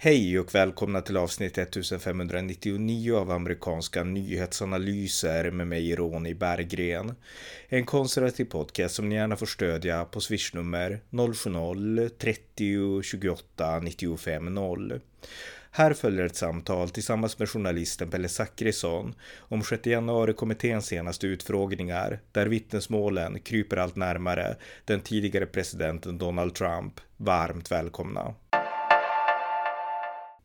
Hej och välkomna till avsnitt 1599 av amerikanska nyhetsanalyser med mig Ronny Berggren. En konservativ podcast som ni gärna får stödja på swishnummer 070-30 28 95 0. Här följer ett samtal tillsammans med journalisten Pelle Zackrisson om 6 januari-kommitténs senaste utfrågningar där vittnesmålen kryper allt närmare den tidigare presidenten Donald Trump. Varmt välkomna!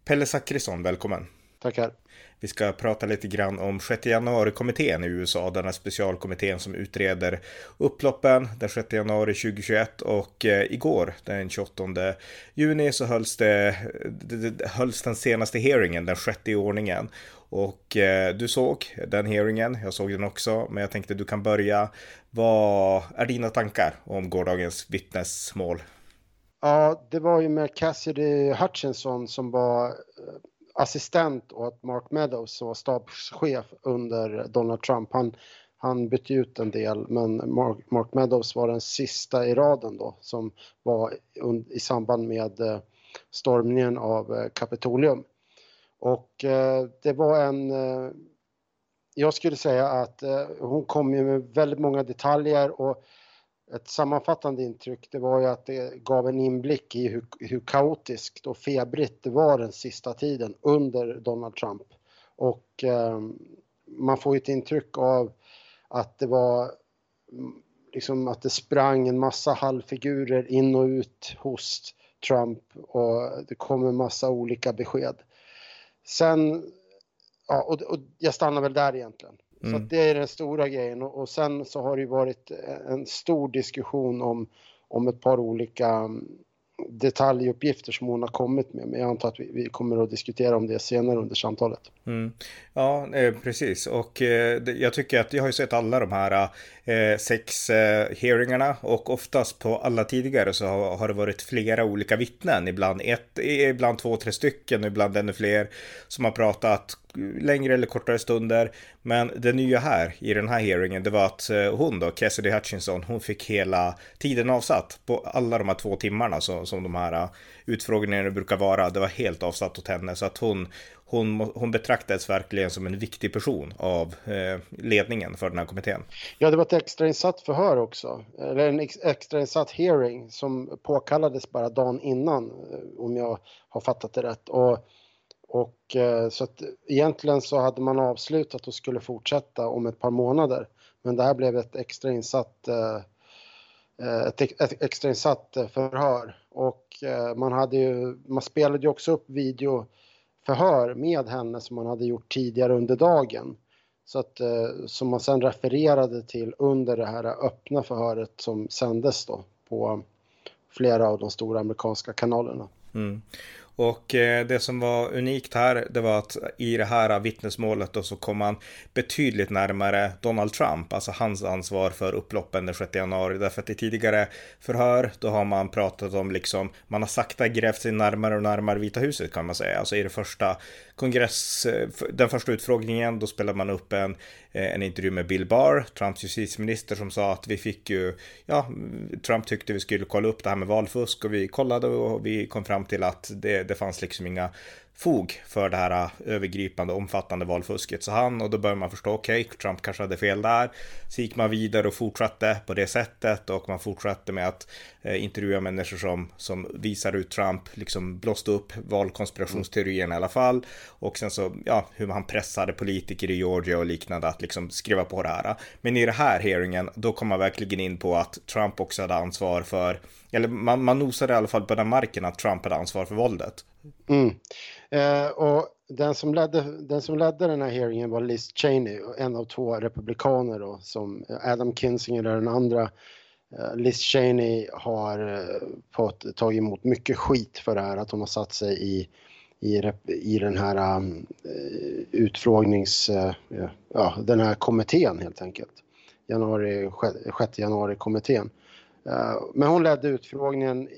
Pelle Zackrisson, välkommen. Tackar. Vi ska prata lite grann om 6 januari-kommittén i USA, den här specialkommittén som utreder upploppen den 6 januari 2021 och eh, igår den 28 juni så hölls, det, hölls den senaste hearingen, den sjätte i ordningen. Och eh, du såg den hearingen, jag såg den också, men jag tänkte du kan börja. Vad är dina tankar om gårdagens vittnesmål? Ja, det var ju med Cassidy Hutchinson som var eh, assistent åt Mark Meadows som var stabschef under Donald Trump. Han, han bytte ut en del men Mark, Mark Meadows var den sista i raden då som var i samband med eh, stormningen av eh, Kapitolium. Och det var en jag skulle säga att hon kom ju med väldigt många detaljer och ett sammanfattande intryck det var ju att det gav en inblick i hur, hur kaotiskt och febrigt det var den sista tiden under Donald Trump. Och eh, man får ju ett intryck av att det var mm, liksom att det sprang en massa halvfigurer in och ut hos Trump och det kom en massa olika besked. Sen, ja, och, och jag stannar väl där egentligen. Mm. Så det är den stora grejen och, och sen så har det ju varit en stor diskussion om, om ett par olika mm, detaljuppgifter som hon har kommit med. Men jag antar att vi, vi kommer att diskutera om det senare under samtalet. Mm. Ja, eh, precis. Och eh, jag tycker att jag har ju sett alla de här eh, sex eh, hearingarna och oftast på alla tidigare så har, har, det varit flera olika vittnen. Ibland ett, ibland två, tre stycken, ibland ännu fler som har pratat längre eller kortare stunder. Men det nya här i den här hearingen, det var att eh, hon då, Cassidy Hutchinson, hon fick hela tiden avsatt på alla de här två timmarna som, som de här eh, utfrågningarna brukar vara. Det var helt avsatt åt henne så att hon, hon, hon betraktades verkligen som en viktig person av eh, ledningen för den här kommittén. Ja, det var ett extrainsatt förhör också, eller en ex extrainsatt hearing som påkallades bara dagen innan, eh, om jag har fattat det rätt. Och och eh, så att egentligen så hade man avslutat och skulle fortsätta om ett par månader. Men det här blev ett extrainsatt insatt. Eh, eh, ett, ett extrainsatt förhör och man hade ju, man spelade ju också upp videoförhör med henne som man hade gjort tidigare under dagen. Så att, som man sen refererade till under det här öppna förhöret som sändes då på flera av de stora amerikanska kanalerna. Mm. Och eh, det som var unikt här, det var att i det här vittnesmålet då så kom man betydligt närmare Donald Trump, alltså hans ansvar för upploppen den 6 januari. Därför att i tidigare förhör, då har man pratat om liksom, man har sakta grävt sig närmare och närmare Vita huset kan man säga. Alltså i det första kongress, eh, den första utfrågningen, då spelade man upp en, Eh, en intervju med Bill Barr, Trumps justitieminister, som sa att vi fick ju, ja, Trump tyckte vi skulle kolla upp det här med valfusk och vi kollade och vi kom fram till att det, det fanns liksom inga fog för det här eh, övergripande omfattande valfusket. Så han, och då börjar man förstå, okej, okay, Trump kanske hade fel där. Så gick man vidare och fortsatte på det sättet och man fortsatte med att Eh, intervjua människor som, som visar hur Trump liksom blåste upp valkonspirationsteorierna i alla fall. Och sen så, ja, hur man pressade politiker i Georgia och liknande att liksom skriva på det här. Men i den här hearingen, då kom man verkligen in på att Trump också hade ansvar för, eller man, man nosade i alla fall på den marken att Trump hade ansvar för våldet. Mm. Eh, och den som, ledde, den som ledde den här hearingen var Liz Cheney, en av två republikaner då, som Adam Kinzinger är den andra. Eh, Liz Cheney har eh, fått tagit emot mycket skit för det här, att hon har satt sig i, i, i den här um, utfrågnings, uh, ja, den här kommittén helt enkelt. Januari, 6 januari-kommittén. Uh, men hon ledde utfrågningen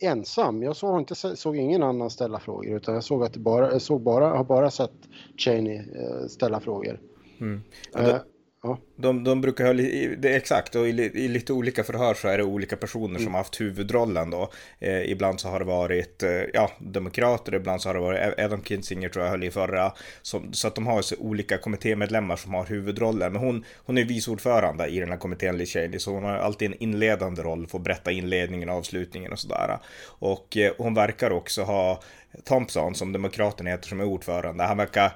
ensam. Jag såg, inte, såg ingen annan ställa frågor utan jag såg att det bara, såg bara, har bara sett Cheney eh, ställa frågor. Mm. Då, Ja. De, de brukar ha, det, exakt, och i, i, lite olika förhör så är det olika personer mm. som har haft huvudrollen då. Eh, ibland så har det varit, eh, ja, demokrater, ibland så har det varit Adam Kinzinger tror jag höll i förra. Som, så att de har så olika kommittémedlemmar som har huvudrollen. Men hon, hon är vice ordförande i den här kommittén, Liz Cheney, så hon har alltid en inledande roll, får berätta inledningen, avslutningen och sådär. Och eh, hon verkar också ha Thompson, som demokraterna heter, som är ordförande. Han verkar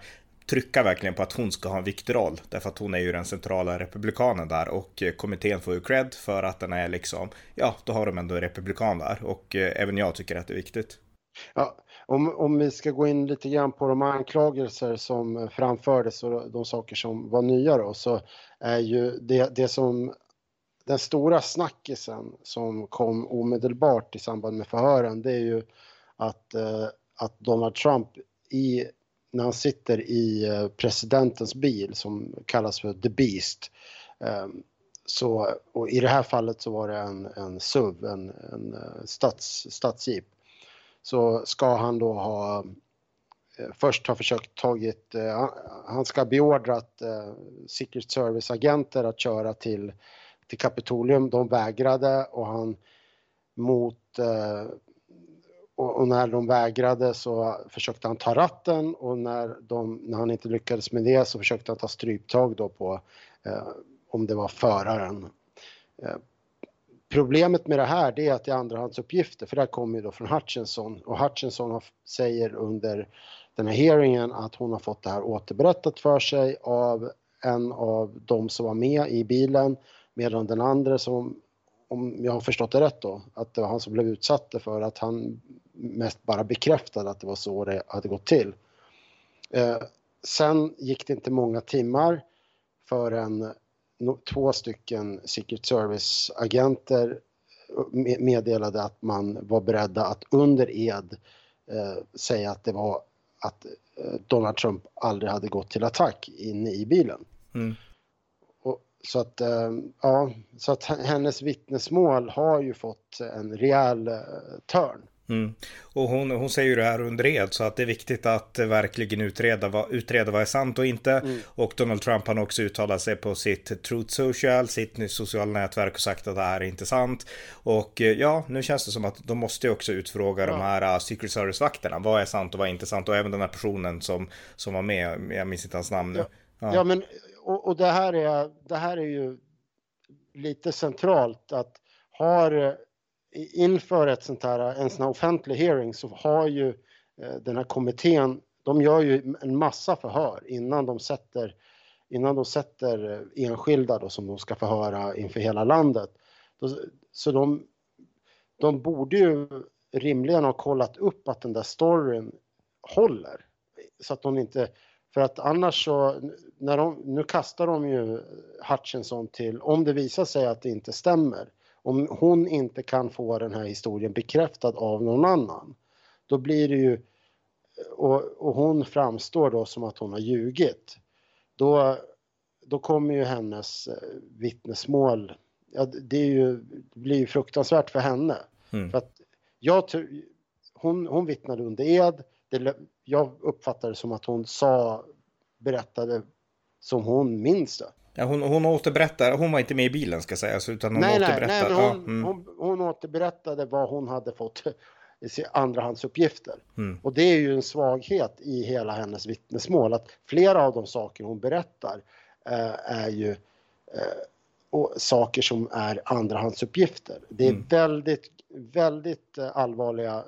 trycka verkligen på att hon ska ha en viktig roll. Därför att hon är ju den centrala republikanen där och eh, kommittén får ju cred för att den är liksom, ja, då har de ändå en republikan där och eh, även jag tycker att det är viktigt. Ja, om, om vi ska gå in lite grann på de anklagelser som framfördes och de saker som var nya då, så är ju det, det som den stora snackisen som kom omedelbart i samband med förhören, det är ju att, eh, att Donald Trump i när han sitter i eh, presidentens bil som kallas för The Beast. Ehm, så, och i det här fallet så var det en, en SUV, en, en eh, stats, stadsjeep. Så ska han då ha eh, först ha försökt tagit, han ska ha beordrat Secret Service-agenter att köra till, till Kapitolium. De vägrade och han mot och, och, när de vägrade så försökte han ta ratten och när, de, när han inte lyckades med det så försökte han ta stryptag då på eh, om det var föraren. Eh, problemet med det här det är att det är andrahandsuppgifter för det här kommer ju då från Hutchinson och Hutchinson säger under den här hearingen att hon har fått det här återberättat för sig av en av de som var med i bilen medan den andra som om jag har förstått det rätt då, att det var han som blev utsatt för att han mest bara bekräftade att det var så det hade gått till. Eh, sen gick det inte många timmar förrän två stycken Secret Service-agenter meddelade att man var beredda att under ed eh, säga att det var att eh, Donald Trump aldrig hade gått till attack inne i bilen. Mm. Så att, eh, ja, så att hennes vittnesmål har ju fått en rejäl eh, törn. Mm. Och hon, hon säger ju det här under ed så att det är viktigt att verkligen utreda vad, utreda vad är sant och inte. Mm. Och Donald Trump har också uttalat sig på sitt Truth Social, sitt sociala nätverk och sagt att det här är inte sant. Och eh, ja, nu känns det som att de måste också utfråga ja. de här Secret Service-vakterna. Vad är sant och vad är inte sant? Och även den här personen som, som var med, jag minns inte hans namn nu. Ja, ja. ja men och, och, det, här är, det här är ju lite centralt att har eh, inför ett sånt här, en sån här offentlig hearing så har ju eh, den här kommittén, de gör ju en massa förhör innan de sätter, innan de sätter eh, enskilda då som de ska förhöra inför hela landet. Så de, de borde ju rimligen ha kollat upp att den där storyn håller. Så att de inte för att annars så, när de, nu kastar de ju Hutchinson till, om det visar sig att det inte stämmer, om hon inte kan få den här historien bekräftad av någon annan, då blir det ju, och, och hon framstår då som att hon har ljugit, då, då kommer ju hennes eh, vittnesmål, ja, det, är ju, det blir ju fruktansvärt för henne. Mm. För att jag, hon, hon vittnade under ed, det, jag uppfattade det som att hon sa, berättade som hon minns det. Ja, hon, hon återberättar, hon var inte med i bilen ska sägas, utan hon nej, återberättar. Nej, hon, ja, mm. hon, hon återberättade vad hon hade fått i andrahandsuppgifter. Mm. Och det är ju en svaghet i hela hennes vittnesmål, att flera av de saker hon berättar eh, är ju eh, saker som är andrahandsuppgifter. Det är mm. väldigt, väldigt eh, allvarliga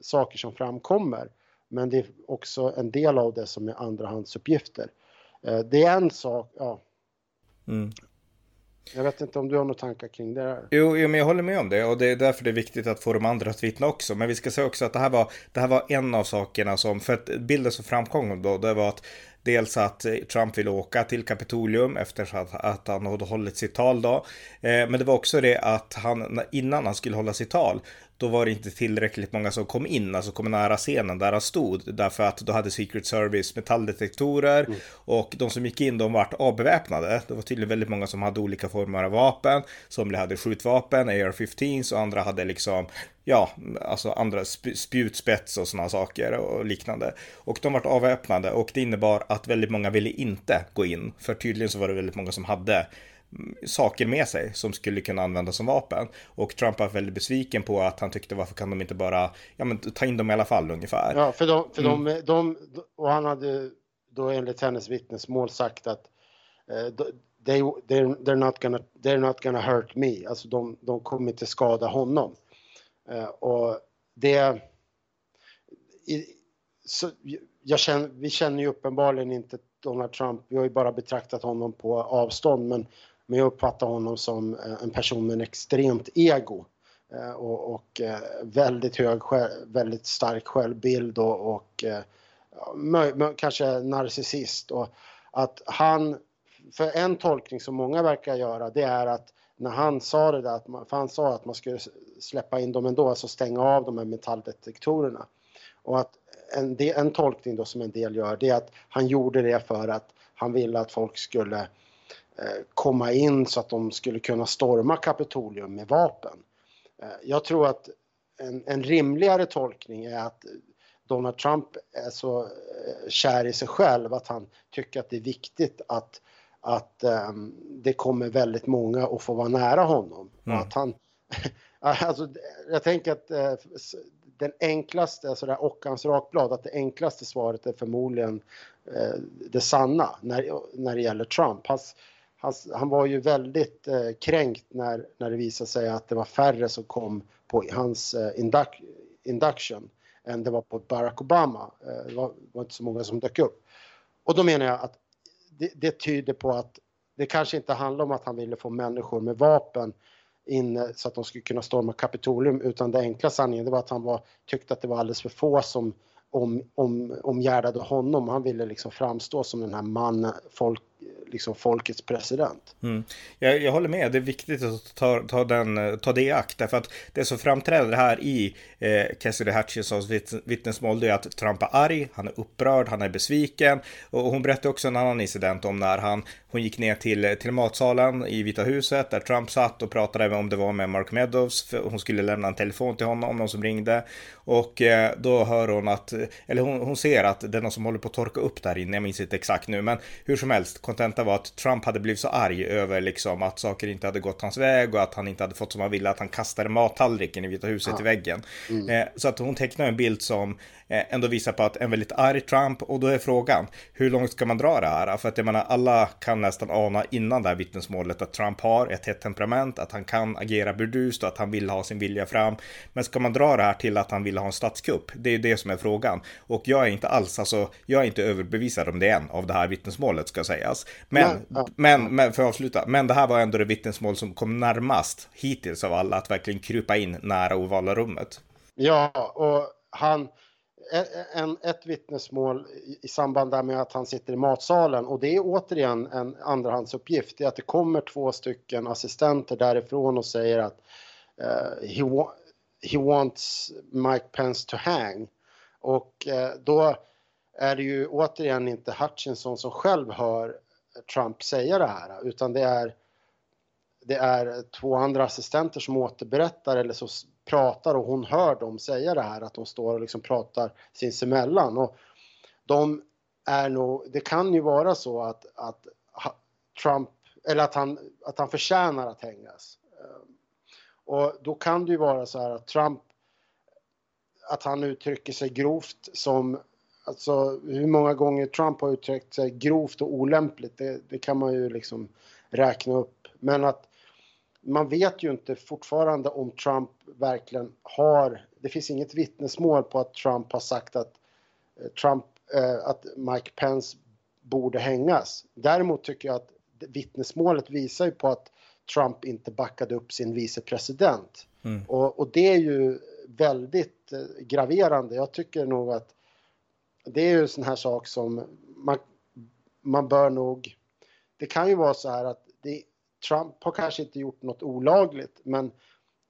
saker som framkommer. Men det är också en del av det som är andrahandsuppgifter. Eh, det är en sak, ja. Mm. Jag vet inte om du har några tankar kring det här? Jo, jo, men jag håller med om det och det är därför det är viktigt att få de andra att vittna också. Men vi ska säga också att det här var, det här var en av sakerna som, för att bilden som framkom då, det var att Dels att Trump ville åka till Kapitolium efter att, att han hade hållit sitt tal då. Eh, men det var också det att han innan han skulle hålla sitt tal då var det inte tillräckligt många som kom in, alltså kom nära scenen där han stod. Därför att då hade Secret Service metalldetektorer mm. och de som gick in de vart avbeväpnade. Det var tydligen väldigt många som hade olika former av vapen. Somliga hade skjutvapen, AR-15 och andra hade liksom ja, alltså andra sp spjutspets och sådana saker och liknande. Och de vart avväpnade och det innebar att väldigt många ville inte gå in, för tydligen så var det väldigt många som hade saker med sig som skulle kunna användas som vapen. Och Trump var väldigt besviken på att han tyckte varför kan de inte bara ja, men, ta in dem i alla fall ungefär. Ja, för, de, för mm. de, och han hade då enligt hennes vittnesmål sagt att uh, they, they're, they're, not gonna, they're not gonna hurt me, alltså de, de kommer inte skada honom. Uh, och det... I, så, jag känner, vi känner ju uppenbarligen inte Donald Trump, vi har ju bara betraktat honom på avstånd, men men jag uppfattar honom som eh, en person med en extremt ego eh, och, och eh, väldigt hög, väldigt stark självbild och, och kanske narcissist. Och att han, för en tolkning som många verkar göra, det är att när han sa det där, att man, för han sa att man skulle släppa in dem ändå, alltså stänga av de här metalldetektorerna. Och att en, del, en tolkning då som en del gör, det är att han gjorde det för att han ville att folk skulle Eh, komma in så att de skulle kunna storma Kapitolium med vapen. Eh, jag tror att en, en rimligare tolkning är att Donald Trump är så eh, kär i sig själv att han tycker att det är viktigt att, att um, det kommer väldigt många att få vara nära honom. Mm. att han, alltså, jag tänker att uh, den enklaste, alltså det här Ockans rakblad, att det enklaste svaret är förmodligen uh, det sanna när, när det gäller Trump. Hans, han, han var ju väldigt eh, kränkt när, när det visade sig att det var färre som kom på hans eh, induc induction än det var på Barack Obama. Eh, det var, var, inte så många som dök upp. Och då menar jag att det, det, tyder på att det kanske inte handlar om att han ville få människor med vapen in så att de skulle kunna storma Kapitolium utan det enkla sanningen det var att han var, tyckte att det var alldeles för få som om, om, omgärdade honom. Han ville liksom framstå som den här mannen, folk, liksom folkets president. Mm. Jag, jag, håller med, det är viktigt att ta, ta, den, eh, ta det i akt. Därför att det som framträder här i eh, Cassidy Hutchinsons vittnesmål är att Trump är arg, han är upprörd, han är besviken. Och hon berättar också en annan incident om när han, hon gick ner till, till matsalen i Vita huset där Trump satt och pratade om det var med Mark Meadows. För hon skulle lämna en telefon till honom, någon som ringde. Och eh, då hör hon att, eller hon, hon ser att det är någon som håller på att torka upp där inne. Jag minns inte exakt nu, men hur som helst, kontentan var att Trump hade blivit så arg över liksom att saker inte hade gått hans väg och att han inte hade fått som han ville, att han kastade mattallriken i Vita huset ja. i väggen. Mm. Eh, så att hon tecknar en bild som eh, ändå visar på att en väldigt arg Trump och då är frågan hur långt ska man dra det här? För att jag menar alla kan nästan ana innan det här vittnesmålet att Trump har ett hett temperament, att han kan agera burdust och att han vill ha sin vilja fram. Men ska man dra det här till att han vill ha en statskupp? Det är det som är frågan. Och jag är inte alls, alltså jag är inte överbevisad om det än av det här vittnesmålet ska sägas. Men, ja, ja. men, men för att avsluta, men det här var ändå det vittnesmål som kom närmast hittills av alla att verkligen krypa in nära ovala rummet. Ja, och han, en, ett vittnesmål i samband med att han sitter i matsalen och det är återigen en andrahandsuppgift. Det är att det kommer två stycken assistenter därifrån och säger att uh, he, wa he wants Mike Pence to hang. Och uh, då är det ju återigen inte Hutchinson som själv hör Trump säga det här utan det är det är två andra assistenter som återberättar eller så pratar och hon hör dem säga det här att de står och liksom pratar sinsemellan. Och de är nog, det kan ju vara så att, att Trump, eller att han, att han förtjänar att hängas. Eh, och då kan det ju vara så här att Trump, att han uttrycker sig grovt som, alltså hur många gånger Trump har uttryckt sig grovt och olämpligt, det, det kan man ju liksom räkna upp. Men att man vet ju inte fortfarande om Trump verkligen har, det finns inget vittnesmål på att Trump har sagt att eh, Trump, eh, att Mike Pence borde hängas. Däremot tycker jag att vittnesmålet visar ju på att Trump inte backade upp sin vicepresident. Mm. Och, och, det är ju väldigt eh, graverande. Jag tycker nog att det är ju en sån här sak som man, man bör nog... Det kan ju vara så här att det, Trump har kanske inte gjort något olagligt, men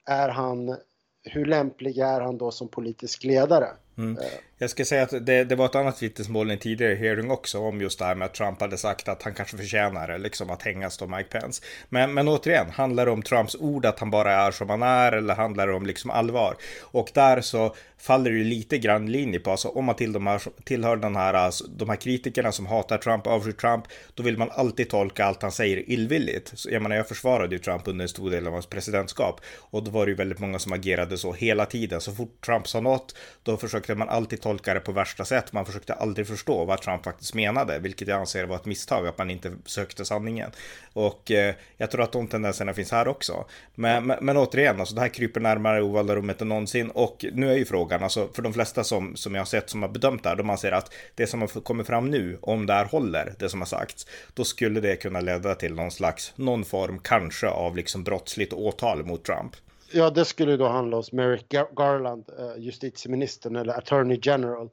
är han, hur lämplig är han då som politisk ledare? Mm. Jag ska säga att det, det, var ett annat vittnesmål i en tidigare hearing också om just det här med att Trump hade sagt att han kanske förtjänar liksom att hängas då Mike Pence. Men, men återigen, handlar det om Trumps ord att han bara är som han är eller handlar det om liksom allvar? Och där så faller det ju lite grann linje på, alltså om man till de här, tillhör den här, alltså, de här kritikerna som hatar Trump, avskyr Trump, då vill man alltid tolka allt han säger illvilligt. Så, jag menar, jag försvarade ju Trump under en stor del av hans presidentskap och då var det ju väldigt många som agerade så hela tiden. Så fort Trump sa något, då försökte man alltid tolka det på värsta sätt. Man försökte aldrig förstå vad Trump faktiskt menade, vilket jag anser var ett misstag, att man inte sökte sanningen. Och eh, jag tror att de tendenserna finns här också. Men, men, men återigen, alltså det här kryper närmare ovalda rummet än någonsin och nu är ju frågan, alltså för de flesta som, som jag har sett som har bedömt det här, de anser att det som har kommit fram nu, om det här håller, det som har sagts, då skulle det kunna leda till någon slags, någon form kanske av liksom brottsligt åtal mot Trump. Ja, det skulle då handla hos Merrick Garland, eh, justitieministern eller Attorney General,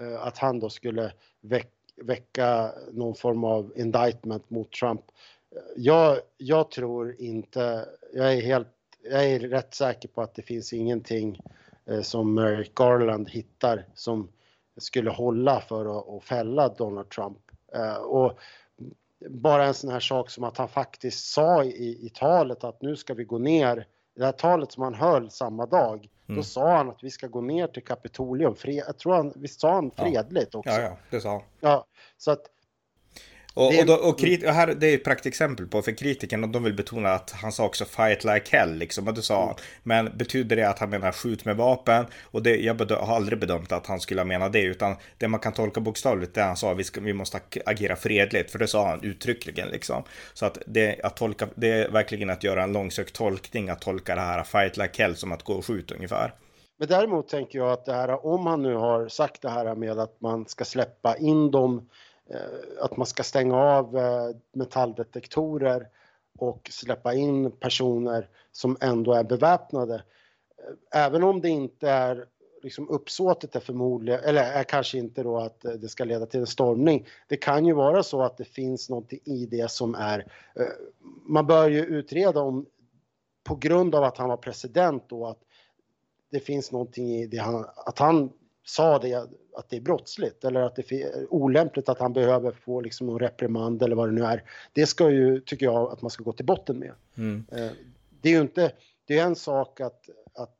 eh, att han då skulle väcka någon form av indictment mot Trump. Eh, jag, jag tror inte, jag är helt, jag är rätt säker på att det finns ingenting som Merrick Garland hittar som skulle hålla för att, att fälla Donald Trump. Och bara en sån här sak som att han faktiskt sa i, i talet att nu ska vi gå ner det här talet som han höll samma dag, mm. då sa han att vi ska gå ner till Kapitolium. Fred, jag tror han, visst sa han fredligt ja. också? Ja, ja, det sa han. Ja, så att och, det, och, då, och, krit, och här, det är ett praktexempel på, för kritikerna de vill betona att han sa också fight like hell, liksom, och det sa han. Men betyder det att han menar skjut med vapen? Och det, jag bedö, har aldrig bedömt att han skulle mena det, utan det man kan tolka bokstavligt, det han sa, vi, ska, vi måste agera fredligt, för det sa han uttryckligen liksom. Så att det, att tolka, det är verkligen att göra en långsökt tolkning, att tolka det här fight like hell som att gå och skjuta ungefär. Men däremot tänker jag att det här, om han nu har sagt det här med att man ska släppa in dem Eh, att man ska stänga av eh, metalldetektorer och släppa in personer som ändå är beväpnade. Eh, även om det inte är liksom uppsåtet är förmodligen, eller är kanske inte då att det ska leda till en stormning. Det kan ju vara så att det finns något i det som är, man bör ju utreda om på grund av att han var president då att det finns någonting i det han, att han sa det, att det är brottsligt eller att det är olämpligt att han behöver få liksom någon reprimand eller vad det nu är. Det ska ju, tycker jag, att man ska gå till botten med. Mm. Eh, det är ju inte, det är en sak att, att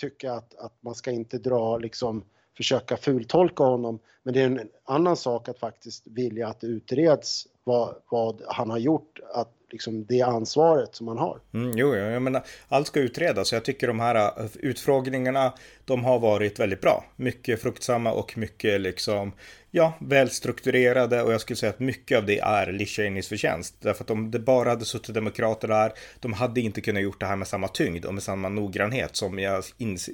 tycka att, att man ska inte dra liksom försöka fultolka honom. Men det är en annan sak att faktiskt vilja att det utreds vad, vad han har gjort, att liksom det ansvaret som han har. Mm, jo, jag menar, allt ska utredas. Jag tycker de här äh, utfrågningarna, de har varit väldigt bra. Mycket fruktsamma och mycket liksom ja, välstrukturerade och jag skulle säga att mycket av det är Lishanis förtjänst. Därför att om det bara hade suttit demokrater där, de hade inte kunnat gjort det här med samma tyngd och med samma noggrannhet som jag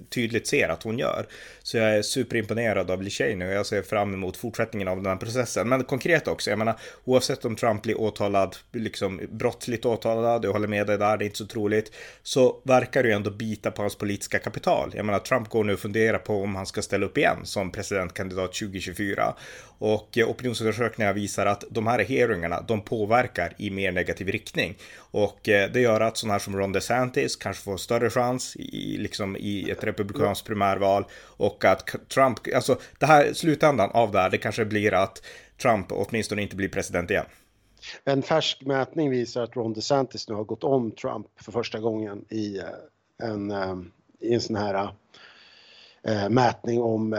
tydligt ser att hon gör. Så jag är superimponerad av Lishani och jag ser fram emot fortsättningen av den här processen. Men konkret också, jag menar oavsett om Trump blir åtalad, liksom brottsligt åtalad, jag håller med dig där, det är inte så troligt, så verkar det ju ändå bita på hans politiska kapital. Jag menar Trump går nu och funderar på om han ska ställa upp igen som presidentkandidat 2024 och eh, opinionsundersökningar visar att de här hearingarna, de påverkar i mer negativ riktning. Och eh, det gör att sådana här som Ron DeSantis kanske får större chans i, liksom i ett republikanskt primärval och att Trump, alltså det här slutändan av det här, det kanske blir att Trump åtminstone inte blir president igen. En färsk mätning visar att Ron DeSantis nu har gått om Trump för första gången i eh, en, i en sån här mätning om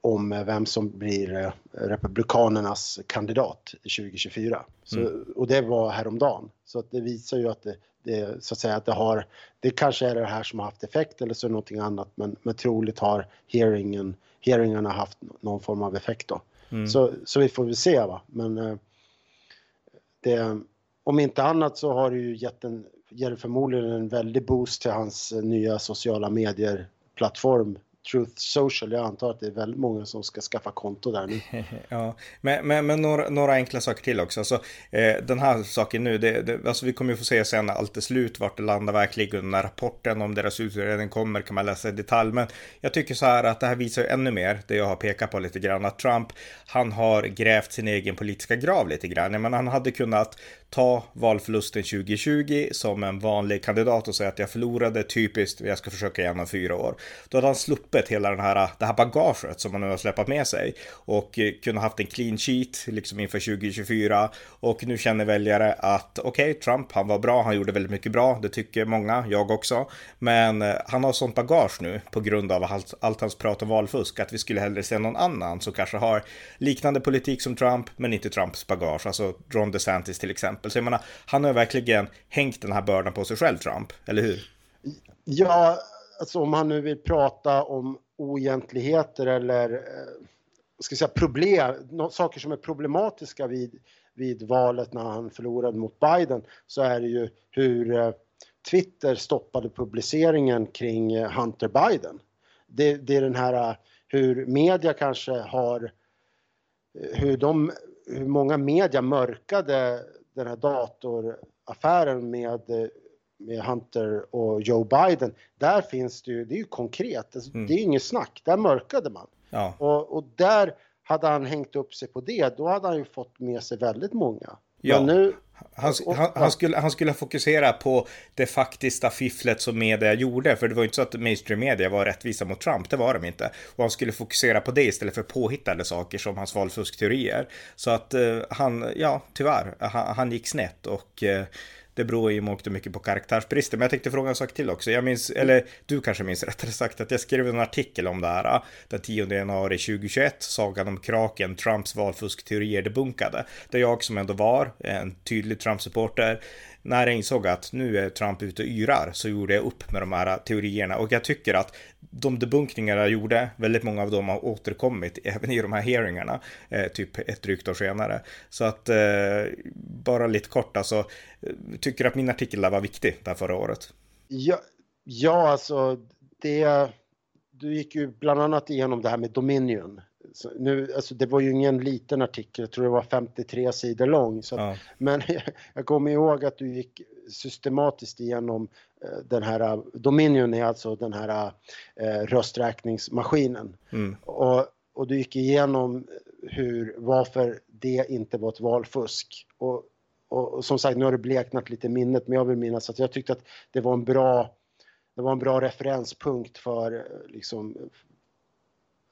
om vem som blir eh, Republikanernas kandidat 2024. Så, mm. Och det var häromdagen. Så att det visar ju att det, det, så att säga, att det har, det kanske är det här som har haft effekt eller så är det någonting annat men, men troligt har hearingen, hearingarna haft någon form av effekt då. Mm. Så, så vi får väl se va. Men eh, det, om inte annat så har det ju gett en, ger förmodligen en väldig boost till hans nya sociala medier plattform Truth Social. Jag antar att det är väldigt många som ska skaffa konto där nu. ja, men, men, men några, några, enkla saker till också. Alltså, eh, den här saken nu, det, det, alltså vi kommer ju få se sen när allt är slut vart det landar verkligen. När rapporten om deras utredning kommer kan man läsa i detalj. Men jag tycker så här att det här visar ju ännu mer det jag har pekat på lite grann. Att Trump, han har grävt sin egen politiska grav lite grann. Men han hade kunnat ta valförlusten 2020 som en vanlig kandidat och säga att jag förlorade typiskt, jag ska försöka igen om fyra år. Då hade han sluppit hela den här, det här bagaget som han nu har släpat med sig och eh, kunnat haft en clean sheet liksom inför 2024 och nu känner väljare att okej, okay, Trump, han var bra, han gjorde väldigt mycket bra, det tycker många, jag också, men eh, han har sånt bagage nu på grund av allt, allt hans prat om valfusk att vi skulle hellre se någon annan som kanske har liknande politik som Trump, men inte Trumps bagage, alltså Ron DeSantis till exempel. Så jag menar, han har verkligen hängt den här bördan på sig själv, Trump, eller hur? Ja, alltså om han nu vill prata om oegentligheter eller eh, ska säga problem, saker som är problematiska vid, vid valet när han förlorade mot Biden så är det ju hur eh, Twitter stoppade publiceringen kring eh, Hunter Biden. Det, det är den här eh, hur media kanske har, eh, hur, de, hur många media mörkade den här datoraffären med, med Hunter och Joe Biden. Där finns det ju, det är ju konkret, alltså, mm. det är inget snack, där mörkade man. Ja. Och, och där hade han hängt upp sig på det, då hade han ju fått med sig väldigt många. Ja. nu, han, han, han, skulle, han skulle fokusera på det faktiska fifflet som media gjorde, för det var ju inte så att mainstream media var rättvisa mot Trump, det var de inte. Och han skulle fokusera på det istället för påhittade saker som hans valfuskteorier. Så att eh, han, ja, tyvärr, han, han gick snett och eh, det beror ju mångt och mycket på karaktärsbrister. Men jag tänkte fråga en sak till också. Jag minns, eller du kanske minns rättare sagt, att jag skrev en artikel om det här den 10 januari 2021, sagan om kraken, Trumps valfuskteorier debunkade. Där jag som ändå var en tydlig Trump-supporter när jag insåg att nu är Trump ute och yrar så gjorde jag upp med de här teorierna och jag tycker att de debunkningar jag gjorde, väldigt många av dem har återkommit även i de här hearingarna, eh, typ ett drygt år senare. Så att eh, bara lite kort alltså, eh, tycker att min artikel där var viktig där förra året? Ja, ja alltså det, du gick ju bland annat igenom det här med Dominion nu, alltså det var ju ingen liten artikel, jag tror det var 53 sidor lång. Så ja. Men jag kommer ihåg att du gick systematiskt igenom eh, den här, Dominion är alltså den här eh, rösträkningsmaskinen. Mm. Och, och du gick igenom hur, varför det inte var ett valfusk. Och, och, och som sagt, nu har det bleknat lite minnet, men jag vill minnas att jag tyckte att det var en bra det var en bra referenspunkt för eh, liksom,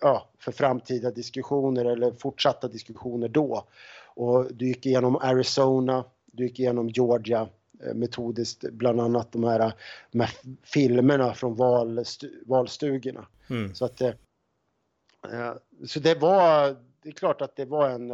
ja, för framtida diskussioner eller fortsatta diskussioner då. Och du gick igenom Arizona, du gick igenom Georgia eh, metodiskt, bland annat de här, de här filmerna från valstu, valstugorna. Mm. Så att eh, eh, så det var, det är klart att det var en,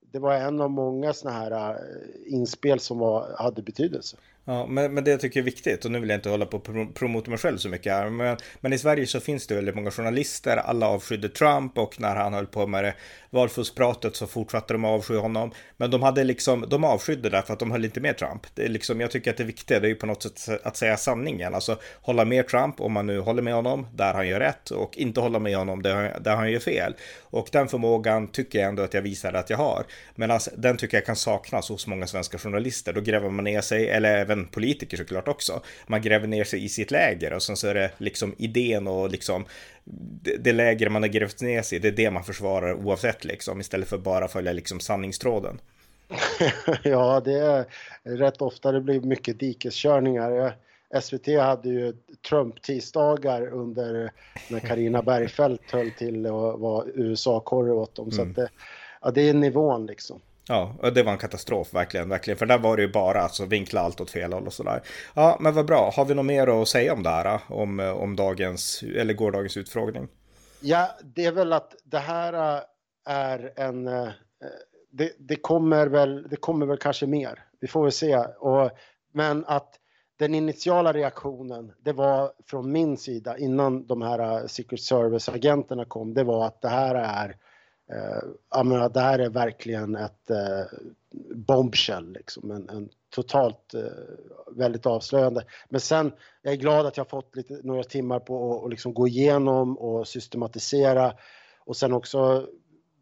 det var en av många sådana här inspel som var, hade betydelse. Ja, men, men det jag tycker är viktigt, och nu vill jag inte hålla på och promota mig själv så mycket här, men, men i Sverige så finns det väldigt många journalister, alla avskydde Trump och när han höll på med det valfuskpratet så fortsatte de avsky honom. Men de hade liksom, de avskydde därför att de höll inte med Trump. Det är liksom, jag tycker att det viktiga det är ju på något sätt att säga sanningen, alltså hålla med Trump om man nu håller med honom där han gör rätt och inte hålla med honom där, där han gör fel. Och den förmågan tycker jag ändå att jag visade att jag har. Medan den tycker jag kan saknas hos många svenska journalister. Då gräver man ner sig, eller även även politiker såklart också. Man gräver ner sig i sitt läger och sen så är det liksom idén och liksom det, det läger man har grävt ner sig i, det är det man försvarar oavsett liksom, istället för bara följa liksom sanningstråden. ja, det är rätt ofta det blir mycket dikeskörningar. SVT hade ju Trump-tisdagar under när Karina Bergfeldt höll till och var USA-korre åt dem. Mm. Så det, ja, det är nivån liksom. Ja, och det var en katastrof verkligen, verkligen. För där var det ju bara alltså vinkla allt åt fel håll och sådär. Ja, men vad bra. Har vi något mer att säga om det här? Eh, om, eh, om dagens, eller gårdagens utfrågning? Ja, det är väl att det här eh, är en... Det, det, kommer väl, det kommer väl kanske mer. Vi får väl se. Och, men att den initiala reaktionen, det var från min sida innan de här Secret Service-agenterna kom, det var att det här är Eh, jag menar, det här är verkligen ett eh, bombshell, liksom, en, en totalt eh, väldigt avslöjande. Men sen, jag är glad att jag fått lite, några timmar på att liksom gå igenom och systematisera och sen också,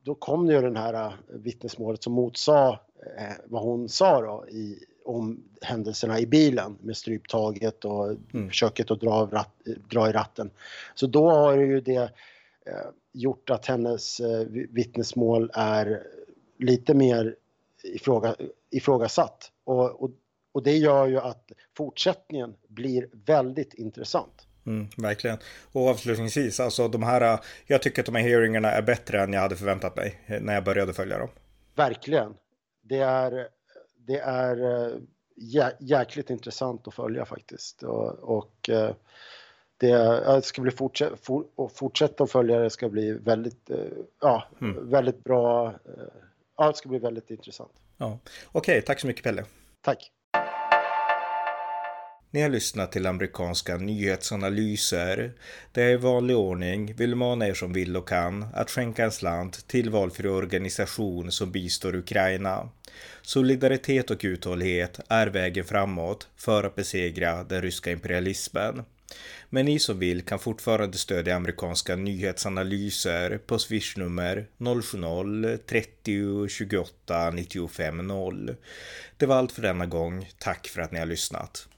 då kom det ju den här uh, vittnesmålet som motsade eh, vad hon sa då i, om händelserna i bilen med stryptaget och mm. försöket att dra, ratt, dra i ratten. Så då har ju det Eh, gjort att hennes eh, vittnesmål är lite mer ifråga, ifrågasatt och, och, och det gör ju att fortsättningen blir väldigt intressant. Mm, verkligen. Och avslutningsvis, alltså de här, jag tycker att de här hearingarna är bättre än jag hade förväntat mig när jag började följa dem. Verkligen. Det är, det är eh, jä, jäkligt intressant att följa faktiskt. Och, och eh, det ska bli fortsätt, for, fortsätta att följa det ska bli väldigt, eh, ja, mm. väldigt bra. Ja, det ska bli väldigt intressant. Ja. Okej, okay, tack så mycket Pelle. Tack. Ni har lyssnat till amerikanska nyhetsanalyser där jag i vanlig ordning vill mana er som vill och kan att skänka en slant till valfri organisation som bistår Ukraina. Solidaritet och uthållighet är vägen framåt för att besegra den ryska imperialismen. Men ni som vill kan fortfarande stödja amerikanska nyhetsanalyser på swishnummer 070-30 28 95 0. Det var allt för denna gång. Tack för att ni har lyssnat.